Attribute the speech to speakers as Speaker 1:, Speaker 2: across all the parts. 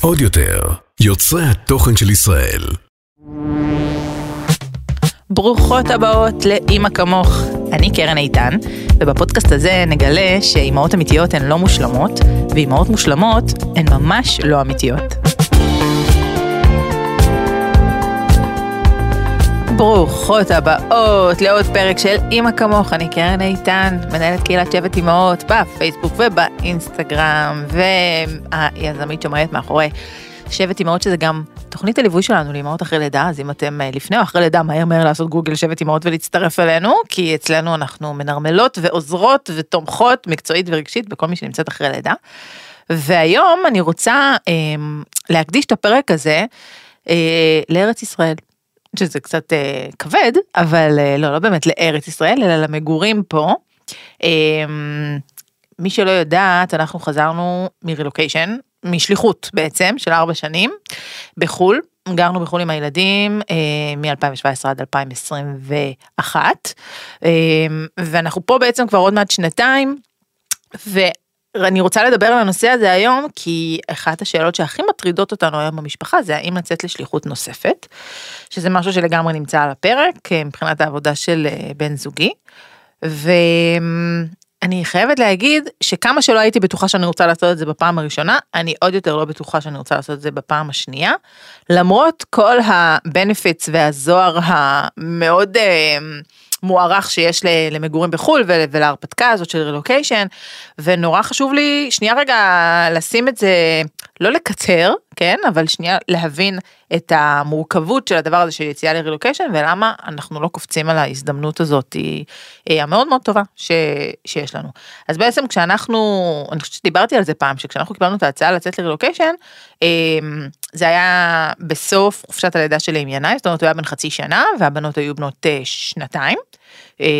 Speaker 1: עוד יותר, יוצרי התוכן של ישראל.
Speaker 2: ברוכות הבאות לאימא כמוך. אני קרן איתן, ובפודקאסט הזה נגלה שאימהות אמיתיות הן לא מושלמות, ואימהות מושלמות הן ממש לא אמיתיות. ברוכות הבאות לעוד פרק של אימא כמוך, אני קרן איתן, מנהלת קהילת שבט אימהות בפייסבוק ובאינסטגרם, והיזמית שעומדת מאחורי שבט אימהות שזה גם תוכנית הליווי שלנו לאימהות אחרי לידה, אז אם אתם אה, לפני או אחרי לידה, מהר מהר לעשות גוגל שבט אימהות ולהצטרף אלינו, כי אצלנו אנחנו מנרמלות ועוזרות ותומכות מקצועית ורגשית בכל מי שנמצאת אחרי לידה. והיום אני רוצה אה, להקדיש את הפרק הזה אה, לארץ ישראל. שזה קצת אה, כבד, אבל אה, לא, לא באמת לארץ ישראל, אלא למגורים פה. אה, מי שלא יודעת, אנחנו חזרנו מרילוקיישן, משליחות בעצם, של ארבע שנים, בחו"ל. גרנו בחו"ל עם הילדים אה, מ-2017 עד 2021, אה, ואנחנו פה בעצם כבר עוד מעט שנתיים, ואני רוצה לדבר על הנושא הזה היום, כי אחת השאלות שהכי מטרידות אותנו היום במשפחה זה האם לצאת לשליחות נוספת, שזה משהו שלגמרי נמצא על הפרק אה, מבחינת העבודה של אה, בן זוגי. ו... אני חייבת להגיד שכמה שלא הייתי בטוחה שאני רוצה לעשות את זה בפעם הראשונה, אני עוד יותר לא בטוחה שאני רוצה לעשות את זה בפעם השנייה. למרות כל ה-benefits והזוהר המאוד uh, מוערך שיש למגורים בחו"ל ולהרפתקה הזאת של רילוקיישן, ונורא חשוב לי שנייה רגע לשים את זה, לא לקצר, כן, אבל שנייה להבין את המורכבות של הדבר הזה של יציאה לרילוקיישן ולמה אנחנו לא קופצים על ההזדמנות הזאת היא, היא המאוד מאוד טובה ש, שיש לנו. אז בעצם כשאנחנו, אני חושבת שדיברתי על זה פעם, שכשאנחנו קיבלנו את ההצעה לצאת לרילוקיישן, אמ, זה היה בסוף חופשת הלידה שלי עם ינאי, זאת אומרת הוא היה בן חצי שנה והבנות היו בנות אה, שנתיים, אה,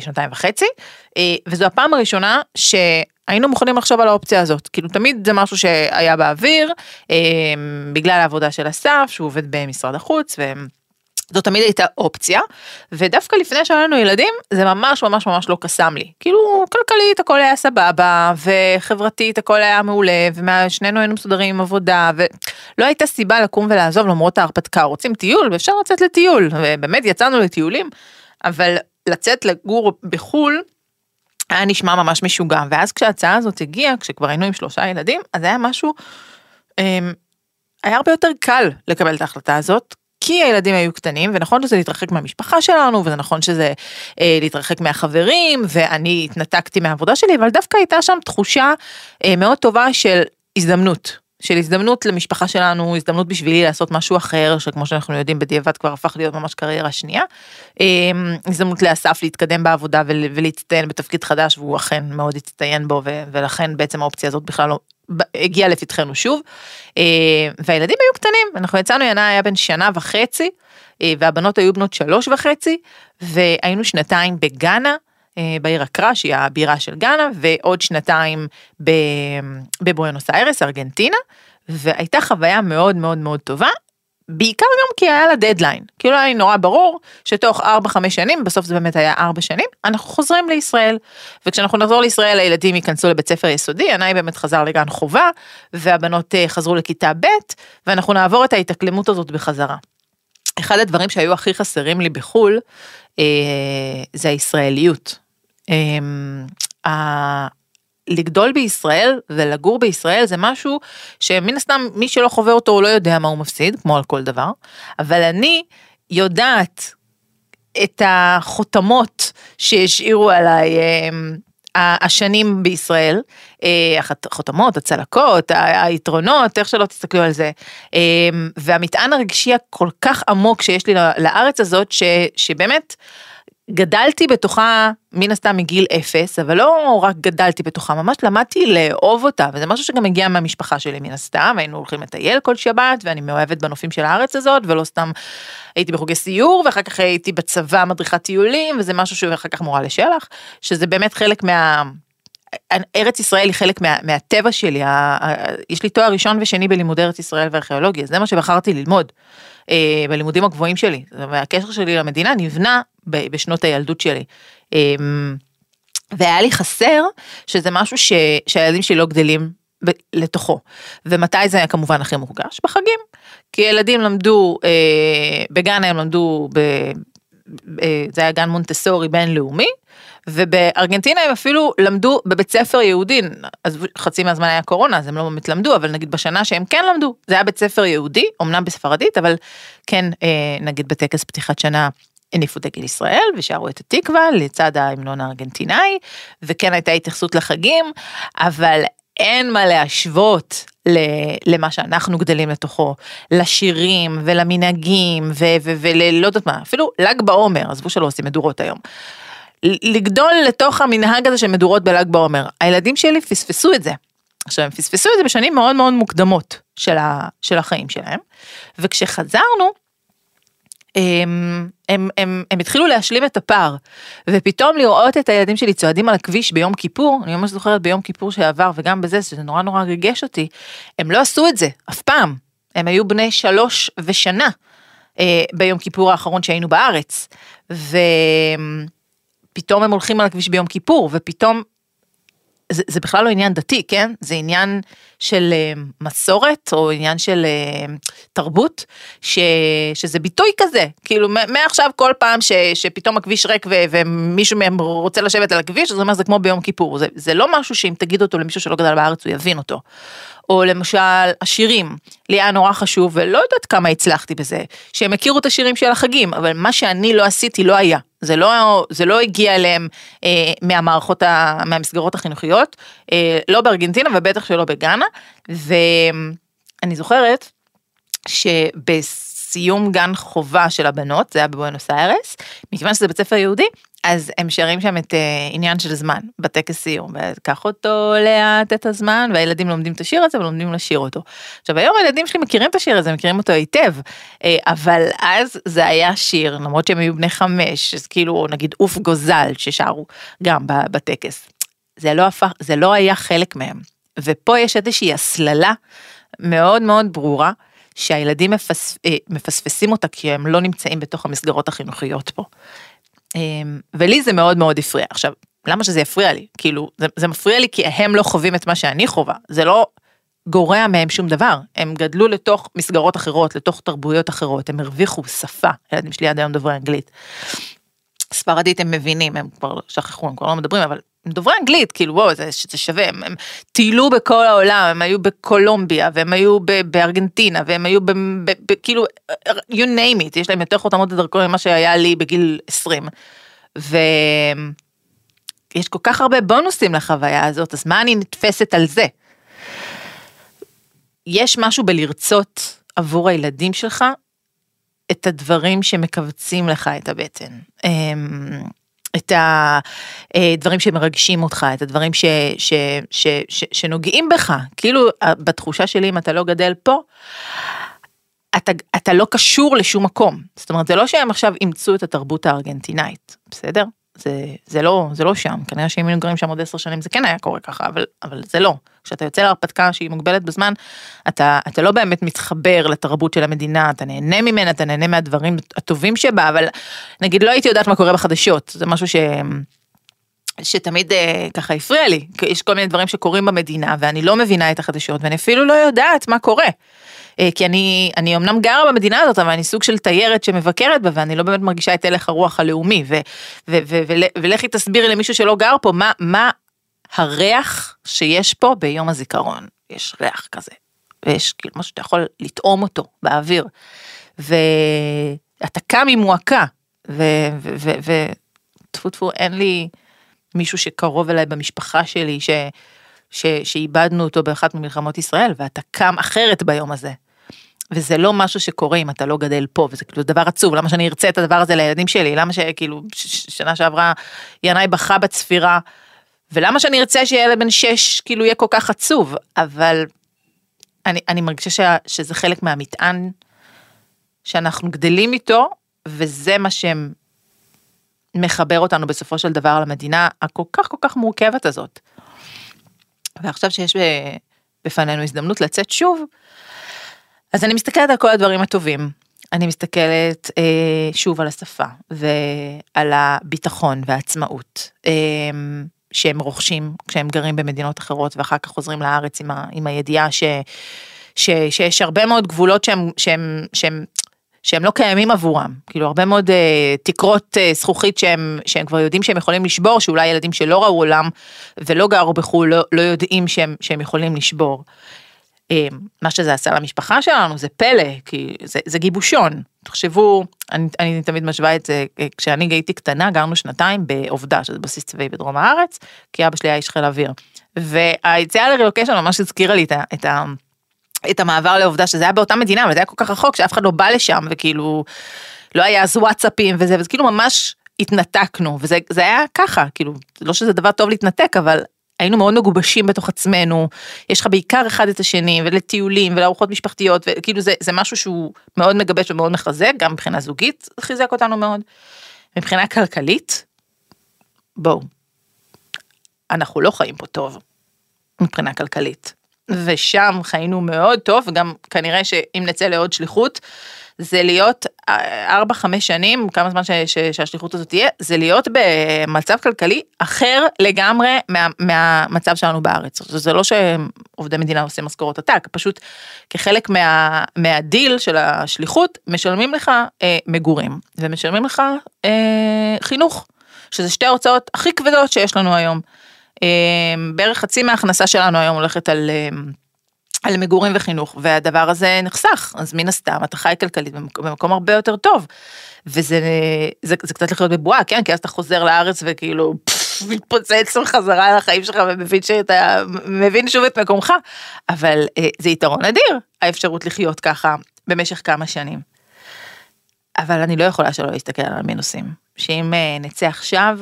Speaker 2: שנתיים וחצי, אה, וזו הפעם הראשונה ש... היינו מוכנים לחשוב על האופציה הזאת, כאילו תמיד זה משהו שהיה באוויר, אה, בגלל העבודה של אסף, שהוא עובד במשרד החוץ, וזו תמיד הייתה אופציה, ודווקא לפני שהיו לנו ילדים, זה ממש ממש ממש לא קסם לי. כאילו, כלכלית הכל היה סבבה, וחברתית הכל היה מעולה, ושנינו היינו מסודרים עם עבודה, ולא הייתה סיבה לקום ולעזוב למרות ההרפתקה, רוצים טיול, ואפשר לצאת לטיול, ובאמת יצאנו לטיולים, אבל לצאת לגור בחו"ל, היה נשמע ממש משוגע, ואז כשההצעה הזאת הגיעה, כשכבר היינו עם שלושה ילדים, אז היה משהו, אה, היה הרבה יותר קל לקבל את ההחלטה הזאת, כי הילדים היו קטנים, ונכון שזה להתרחק מהמשפחה שלנו, וזה נכון שזה אה, להתרחק מהחברים, ואני התנתקתי מהעבודה שלי, אבל דווקא הייתה שם תחושה אה, מאוד טובה של הזדמנות. של הזדמנות למשפחה שלנו, הזדמנות בשבילי לעשות משהו אחר, שכמו שאנחנו יודעים בדיעבד כבר הפך להיות ממש קריירה שנייה. אמ, הזדמנות לאסף להתקדם בעבודה ולהצטיין בתפקיד חדש, והוא אכן מאוד הצטיין בו, ולכן בעצם האופציה הזאת בכלל לא הגיעה לפתחנו שוב. אמ, והילדים היו קטנים, אנחנו יצאנו, ינאי היה בן שנה וחצי, אה, והבנות היו בנות שלוש וחצי, והיינו שנתיים בגאנה. אה, בעיר אקרא, שהיא הבירה של גאנה, ועוד שנתיים בבואנוס איירס, ארגנטינה, והייתה חוויה מאוד מאוד מאוד טובה. בעיקר גם כי היה לה דדליין, כאילו היה לי נורא ברור שתוך 4-5 שנים, בסוף זה באמת היה 4 שנים, אנחנו חוזרים לישראל. וכשאנחנו נחזור לישראל הילדים ייכנסו לבית ספר יסודי, ינאי באמת חזר לגן חובה, והבנות אה, חזרו לכיתה ב', ואנחנו נעבור את ההתאקלמות הזאת בחזרה. אחד הדברים שהיו הכי חסרים לי בחו"ל, אה, זה הישראליות. אמ, לגדול בישראל ולגור בישראל זה משהו שמן הסתם מי שלא חווה אותו הוא לא יודע מה הוא מפסיד כמו על כל דבר אבל אני יודעת את החותמות שהשאירו עליי אמ, השנים בישראל, אה, החותמות, הצלקות, היתרונות, איך שלא תסתכלו על זה. אמ, והמטען הרגשי הכל כך עמוק שיש לי לארץ הזאת, ש, שבאמת גדלתי בתוכה מן הסתם מגיל אפס, אבל לא רק גדלתי בתוכה, ממש למדתי לאהוב אותה, וזה משהו שגם הגיע מהמשפחה שלי מן הסתם, היינו הולכים לטייל כל שבת, ואני מאוהבת בנופים של הארץ הזאת, ולא סתם הייתי בחוגי סיור, ואחר כך הייתי בצבא מדריכת טיולים, וזה משהו שאחר כך מורה לשלח, שזה באמת חלק מה... ארץ ישראל היא חלק מה, מהטבע שלי, ה, ה, יש לי תואר ראשון ושני בלימודי ארץ ישראל וארכיאולוגיה, זה מה שבחרתי ללמוד אה, בלימודים הגבוהים שלי, והקשר שלי למדינה נבנה בשנות הילדות שלי. אמ, והיה לי חסר שזה משהו ש, שהילדים שלי לא גדלים ב- לתוכו. ומתי זה היה כמובן הכי מורגש? בחגים. כי ילדים למדו, אה, בגן הם למדו, ב, אה, זה היה גן מונטסורי בינלאומי, ובארגנטינה הם אפילו למדו בבית ספר יהודי, אז חצי מהזמן היה קורונה אז הם לא באמת למדו, אבל נגיד בשנה שהם כן למדו, זה היה בית ספר יהודי, אמנם בספרדית, אבל כן אה, נגיד בטקס פתיחת שנה הניפו דגל ישראל ושרו את התקווה לצד ההמנון הארגנטינאי, וכן הייתה התייחסות לחגים, אבל אין מה להשוות למה שאנחנו גדלים לתוכו, לשירים ולמנהגים וללא יודעת מה, אפילו ל"ג בעומר, עזבו שלא עושים מדורות היום. לגדול לתוך המנהג הזה של מדורות בל"ג בעומר. הילדים שלי פספסו את זה. עכשיו הם פספסו את זה בשנים מאוד מאוד מוקדמות של, ה, של החיים שלהם, וכשחזרנו, הם, הם, הם, הם התחילו להשלים את הפער, ופתאום לראות את הילדים שלי צועדים על הכביש ביום כיפור, אני ממש זוכרת ביום כיפור שעבר וגם בזה, שזה נורא נורא ריגש אותי, הם לא עשו את זה, אף פעם, הם היו בני שלוש ושנה אה, ביום כיפור האחרון שהיינו בארץ, ו... פתאום הם הולכים על הכביש ביום כיפור, ופתאום, זה, זה בכלל לא עניין דתי, כן? זה עניין של uh, מסורת, או עניין של uh, תרבות, ש, שזה ביטוי כזה, כאילו מעכשיו כל פעם ש, שפתאום הכביש ריק ו, ומישהו מהם רוצה לשבת על הכביש, אז הוא אומר זה כמו ביום כיפור, זה, זה לא משהו שאם תגיד אותו למישהו שלא גדל בארץ הוא יבין אותו. או למשל השירים, לי היה נורא חשוב ולא יודעת כמה הצלחתי בזה, שהם הכירו את השירים של החגים, אבל מה שאני לא עשיתי לא היה. זה לא, זה לא הגיע אליהם אה, מהמערכות, ה, מהמסגרות החינוכיות, אה, לא בארגנטינה ובטח שלא בגאנה, ואני זוכרת שבסיום גן חובה של הבנות, זה היה בבואנוס איירס, מכיוון שזה בית ספר יהודי, אז הם שרים שם את uh, עניין של זמן בטקס סיום, וקח אותו לאט את הזמן, והילדים לומדים את השיר הזה ולומדים לשיר אותו. עכשיו היום הילדים שלי מכירים את השיר הזה, מכירים אותו היטב, uh, אבל אז זה היה שיר, למרות שהם היו בני חמש, אז כאילו נגיד עוף גוזל ששרו גם בטקס. זה לא הפך, זה לא היה חלק מהם. ופה יש איזושהי הסללה מאוד מאוד ברורה, שהילדים מפס, אה, מפספסים אותה כי הם לא נמצאים בתוך המסגרות החינוכיות פה. אמ, ולי זה מאוד מאוד הפריע. עכשיו, למה שזה יפריע לי? כאילו, זה, זה מפריע לי כי הם לא חווים את מה שאני חווה. זה לא גורע מהם שום דבר. הם גדלו לתוך מסגרות אחרות, לתוך תרבויות אחרות, הם הרוויחו שפה. הילדים שלי עד היום דוברי אנגלית. ספרדית הם מבינים, הם כבר שכחו, הם כבר לא מדברים, אבל הם דוברי אנגלית, כאילו וואו, זה, זה שווה, הם, הם טיילו בכל העולם, הם היו בקולומביה, והם היו ב, בארגנטינה, והם היו ב, ב, ב, כאילו, you name it, יש להם יותר חותמות לדרכון ממה שהיה לי בגיל 20. ויש כל כך הרבה בונוסים לחוויה הזאת, אז מה אני נתפסת על זה? יש משהו בלרצות עבור הילדים שלך את הדברים שמכווצים לך את הבטן. את הדברים שמרגשים אותך, את הדברים ש, ש, ש, ש, שנוגעים בך, כאילו בתחושה שלי אם אתה לא גדל פה, אתה, אתה לא קשור לשום מקום, זאת אומרת זה לא שהם עכשיו אימצו את התרבות הארגנטינאית, בסדר? זה, זה, לא, זה לא שם, כנראה שאם היינו גרים שם עוד עשר שנים זה כן היה קורה ככה, אבל, אבל זה לא. כשאתה יוצא להרפתקה שהיא מוגבלת בזמן, אתה, אתה לא באמת מתחבר לתרבות של המדינה, אתה נהנה ממנה, אתה נהנה מהדברים הטובים שבה, אבל נגיד לא הייתי יודעת מה קורה בחדשות, זה משהו ש... שתמיד אה, ככה הפריע לי, יש כל מיני דברים שקורים במדינה ואני לא מבינה את החדשות ואני אפילו לא יודעת מה קורה. אה, כי אני, אני אמנם גרה במדינה הזאת, אבל אני סוג של תיירת שמבקרת בה, ואני לא באמת מרגישה את הלך הרוח הלאומי, ו, ו, ו, ו, ולכי תסבירי למישהו שלא גר פה, מה, מה הריח שיש פה ביום הזיכרון. יש ריח כזה, ויש כאילו משהו שאתה יכול לטעום אותו באוויר, ואתה קם עם מועקה, וטפו טפו, אין לי מישהו שקרוב אליי במשפחה שלי, ש... ש, שאיבדנו אותו באחת ממלחמות ישראל, ואתה קם אחרת ביום הזה. וזה לא משהו שקורה אם אתה לא גדל פה, וזה כאילו דבר עצוב, למה שאני ארצה את הדבר הזה לילדים שלי, למה שכאילו, שנה שעברה ינאי בכה בצפירה, ולמה שאני ארצה שילד בן שש כאילו יהיה כל כך עצוב, אבל אני, אני מרגישה ש, שזה חלק מהמטען שאנחנו גדלים איתו, וזה מה שמחבר אותנו בסופו של דבר למדינה הכל כך כל כך מורכבת הזאת. ועכשיו שיש בפנינו הזדמנות לצאת שוב, אז אני מסתכלת על כל הדברים הטובים. אני מסתכלת אה, שוב על השפה ועל הביטחון והעצמאות אה, שהם רוכשים כשהם גרים במדינות אחרות ואחר כך חוזרים לארץ עם, ה, עם הידיעה ש, ש, שיש הרבה מאוד גבולות שהם, שהם, שהם, שהם לא קיימים עבורם, כאילו הרבה מאוד uh, תקרות uh, זכוכית שהם, שהם כבר יודעים שהם יכולים לשבור, שאולי ילדים שלא ראו עולם ולא גרו בחו"ל לא, לא יודעים שהם, שהם יכולים לשבור. אה, מה שזה עשה למשפחה שלנו זה פלא, כי זה, זה גיבושון. תחשבו, אני, אני תמיד משווה את זה, אה, כשאני הייתי קטנה גרנו שנתיים בעובדה, שזה בסיס צבאי בדרום הארץ, כי אבא שלי היה איש חיל אוויר. והיציאה לרילוקיישן ממש הזכירה לי את, ה, את, ה, את המעבר לעובדה שזה היה באותה מדינה, אבל זה היה כל כך רחוק שאף אחד לא בא לשם, וכאילו, לא היה אז וואטסאפים וזה, וזה כאילו ממש התנתקנו, וזה היה ככה, כאילו, לא שזה דבר טוב להתנתק, אבל היינו מאוד מגובשים בתוך עצמנו, יש לך בעיקר אחד את השני, ולטיולים ולארוחות משפחתיות, וכאילו זה, זה משהו שהוא מאוד מגבש ומאוד מחזק, גם מבחינה זוגית חיזק אותנו מאוד. מבחינה כלכלית, בואו, אנחנו לא חיים פה טוב, מבחינה כלכלית. ושם חיינו מאוד טוב, וגם כנראה שאם נצא לעוד שליחות, זה להיות 4-5 שנים, כמה זמן ש, ש, שהשליחות הזאת תהיה, זה להיות במצב כלכלי אחר לגמרי מה, מהמצב שלנו בארץ. זה לא שעובדי מדינה עושים משכורות עתק, פשוט כחלק מה, מהדיל של השליחות, משלמים לך אה, מגורים ומשלמים לך אה, חינוך, שזה שתי ההוצאות הכי כבדות שיש לנו היום. אה, בערך חצי מההכנסה שלנו היום הולכת על... אה, על מגורים וחינוך, והדבר הזה נחסך, אז מן הסתם אתה חי כלכלית במקום, במקום הרבה יותר טוב. וזה זה, זה קצת לחיות בבועה, כן? כי אז אתה חוזר לארץ וכאילו מתפוצץ בחזרה על החיים שלך ומבין שאתה מבין שוב את מקומך, אבל אה, זה יתרון אדיר, האפשרות לחיות ככה במשך כמה שנים. אבל אני לא יכולה שלא להסתכל על המינוסים, שאם אה, נצא עכשיו,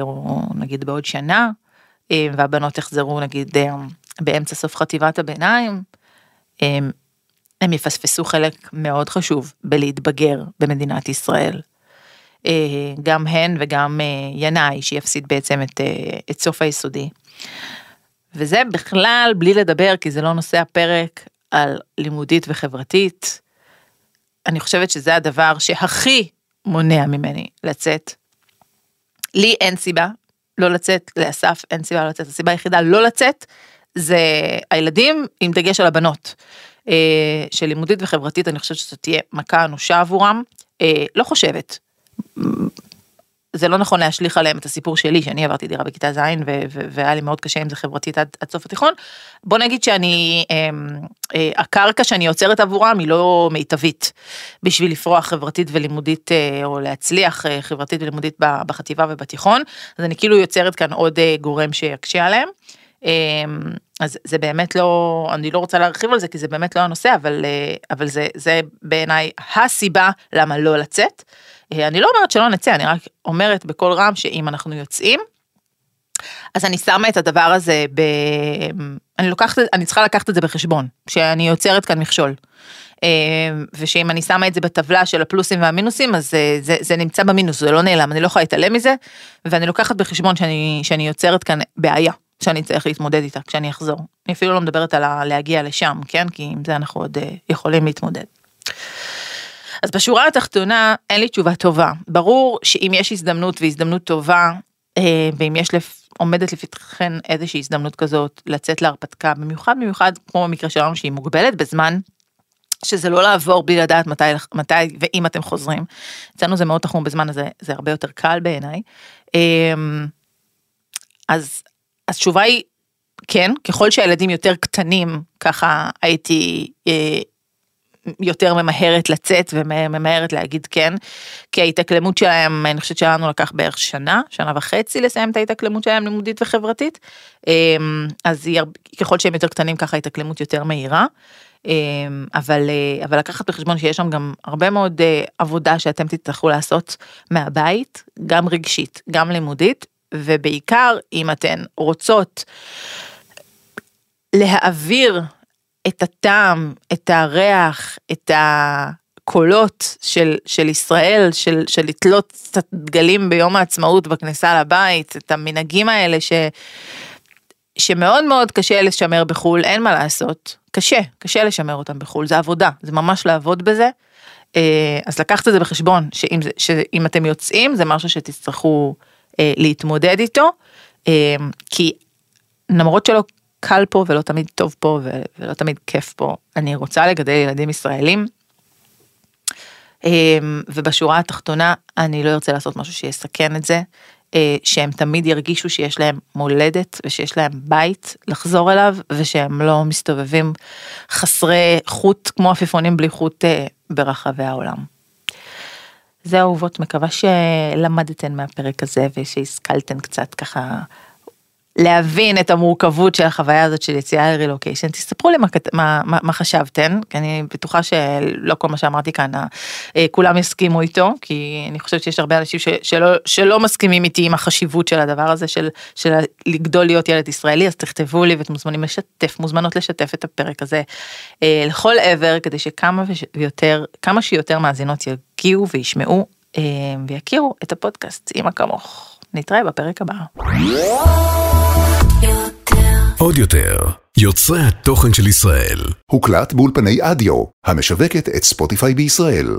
Speaker 2: או נגיד בעוד שנה, אה, והבנות יחזרו נגיד אה, באמצע סוף חטיבת הביניים, הם, יפספסו חלק מאוד חשוב בלהתבגר במדינת ישראל. אה, גם הן וגם אה, ינאי שיפסיד בעצם את, אה, את סוף היסודי. וזה בכלל בלי לדבר כי זה לא נושא הפרק על לימודית וחברתית. אני חושבת שזה הדבר שהכי מונע ממני לצאת. לי אין סיבה לא לצאת, לאסף אין סיבה לא לצאת, הסיבה היחידה לא לצאת זה הילדים עם דגש על הבנות. אה, של לימודית וחברתית אני חושבת שזו תהיה מכה אנושה עבורם. אה, לא חושבת. זה לא נכון להשליך עליהם את הסיפור שלי שאני עברתי דירה בכיתה ז' והיה לי מאוד קשה עם זה חברתית עד, עד סוף התיכון. בוא נגיד שאני אה, אה, הקרקע שאני יוצרת עבורם היא לא מיטבית בשביל לפרוח חברתית ולימודית אה, או להצליח אה, חברתית ולימודית בחטיבה ובתיכון אז אני כאילו יוצרת כאן עוד אה, גורם שיקשה עליהם. אמ, אז זה באמת לא, אני לא רוצה להרחיב על זה כי זה באמת לא הנושא, אבל, אה, אבל זה, זה בעיניי הסיבה למה לא לצאת. אה, אני לא אומרת שלא נצא, אני רק אומרת בקול רם שאם אנחנו יוצאים, אז אני שמה את הדבר הזה ב... אני לוקחת, אני צריכה לקחת את זה בחשבון, שאני יוצרת כאן מכשול. אמ, ושאם אני שמה את זה בטבלה של הפלוסים והמינוסים, אז זה, זה, זה נמצא במינוס, זה לא נעלם, אני לא יכולה להתעלם מזה, ואני לוקחת בחשבון שאני, שאני יוצרת כאן בעיה. שאני צריך להתמודד איתה כשאני אחזור. אני אפילו לא מדברת על להגיע לשם, כן? כי עם זה אנחנו עוד uh, יכולים להתמודד. אז בשורה התחתונה אין לי תשובה טובה. ברור שאם יש הזדמנות והזדמנות טובה, אה, ואם יש לפ... עומדת לפתחכן איזושהי הזדמנות כזאת לצאת להרפתקה, במיוחד במיוחד כמו במקרה שלנו שהיא מוגבלת בזמן, שזה לא לעבור בלי לדעת מתי, מתי ואם אתם חוזרים. אצלנו זה מאוד תחום בזמן הזה, זה הרבה יותר קל בעיניי. אה, אז אז תשובה היא כן, ככל שהילדים יותר קטנים, ככה הייתי אה, יותר ממהרת לצאת וממהרת להגיד כן, כי ההתאקלמות שלהם, אני חושבת שלנו לקח בערך שנה, שנה וחצי לסיים את ההתאקלמות שלהם לימודית וחברתית, אה, אז היא, ככל שהם יותר קטנים ככה ההתאקלמות יותר מהירה. אה, אבל, אה, אבל לקחת בחשבון שיש שם גם הרבה מאוד אה, עבודה שאתם תצטרכו לעשות מהבית, גם רגשית, גם לימודית, ובעיקר אם אתן רוצות להעביר את הטעם, את הריח, את הקולות של, של ישראל, של, של לתלות קצת דגלים ביום העצמאות בכניסה לבית, את המנהגים האלה ש, שמאוד מאוד קשה לשמר בחו"ל, אין מה לעשות, קשה, קשה לשמר אותם בחו"ל, זה עבודה, זה ממש לעבוד בזה. אה, אז לקחת את זה בחשבון, שאם, שאם אתם יוצאים זה משהו שתצטרכו להתמודד איתו, אה, כי למרות שלא קל פה ולא תמיד טוב פה ולא תמיד כיף פה, אני רוצה לגדל ילדים ישראלים. ובשורה התחתונה אני לא ארצה לעשות משהו שיסכן את זה, שהם תמיד ירגישו שיש להם מולדת ושיש להם בית לחזור אליו ושהם לא מסתובבים חסרי חוט כמו עפיפונים בלי חוט ברחבי העולם. זה אהובות, מקווה שלמדתן מהפרק הזה ושהשכלתן קצת ככה להבין את המורכבות של החוויה הזאת של יציאה לרילוקיישן. תספרו לי מה, מה, מה, מה חשבתן, כי אני בטוחה שלא כל מה שאמרתי כאן אה, כולם יסכימו איתו, כי אני חושבת שיש הרבה אנשים ש, שלא, שלא מסכימים איתי עם החשיבות של הדבר הזה של, של לגדול להיות ילד ישראלי, אז תכתבו לי ואתם מוזמנים לשתף, מוזמנות לשתף את הפרק הזה אה, לכל עבר, כדי שכמה ויותר, כמה שיותר מאזינות יגיעו וישמעו אה, ויכירו את הפודקאסט, אמא כמוך. נתראה בפרק הבא.
Speaker 1: עוד יותר, יוצרי התוכן של ישראל.
Speaker 3: הוקלט באולפני אדיו, המשווקת את ספוטיפיי בישראל.